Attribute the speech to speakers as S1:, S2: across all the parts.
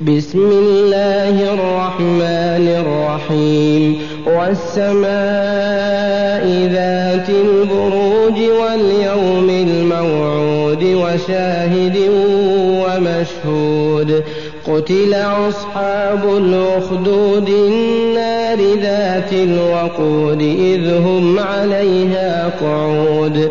S1: بسم الله الرحمن الرحيم. والسماء ذات البروج واليوم الموعود وشاهد ومشهود. قتل أصحاب الأخدود النار ذات الوقود إذ هم عليها قعود.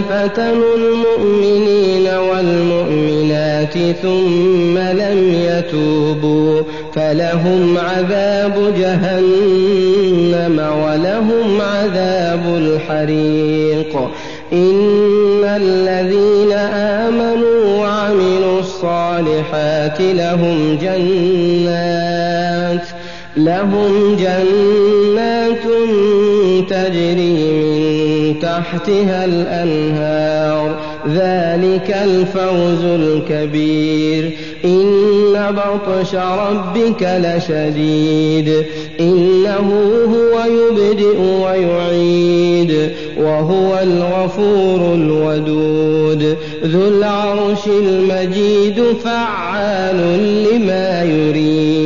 S1: فتنوا المؤمنين والمؤمنات ثم لم يتوبوا فلهم عذاب جهنم ولهم عذاب الحريق. إن الذين آمنوا وعملوا الصالحات لهم جنات لهم جنات تجري تحتها الأنهار. ذلك الفوز الكبير. إن بطش ربك لشديد. إنه هو يبدئ ويعيد. وهو الغفور الودود. ذو العرش المجيد فعال لما يريد.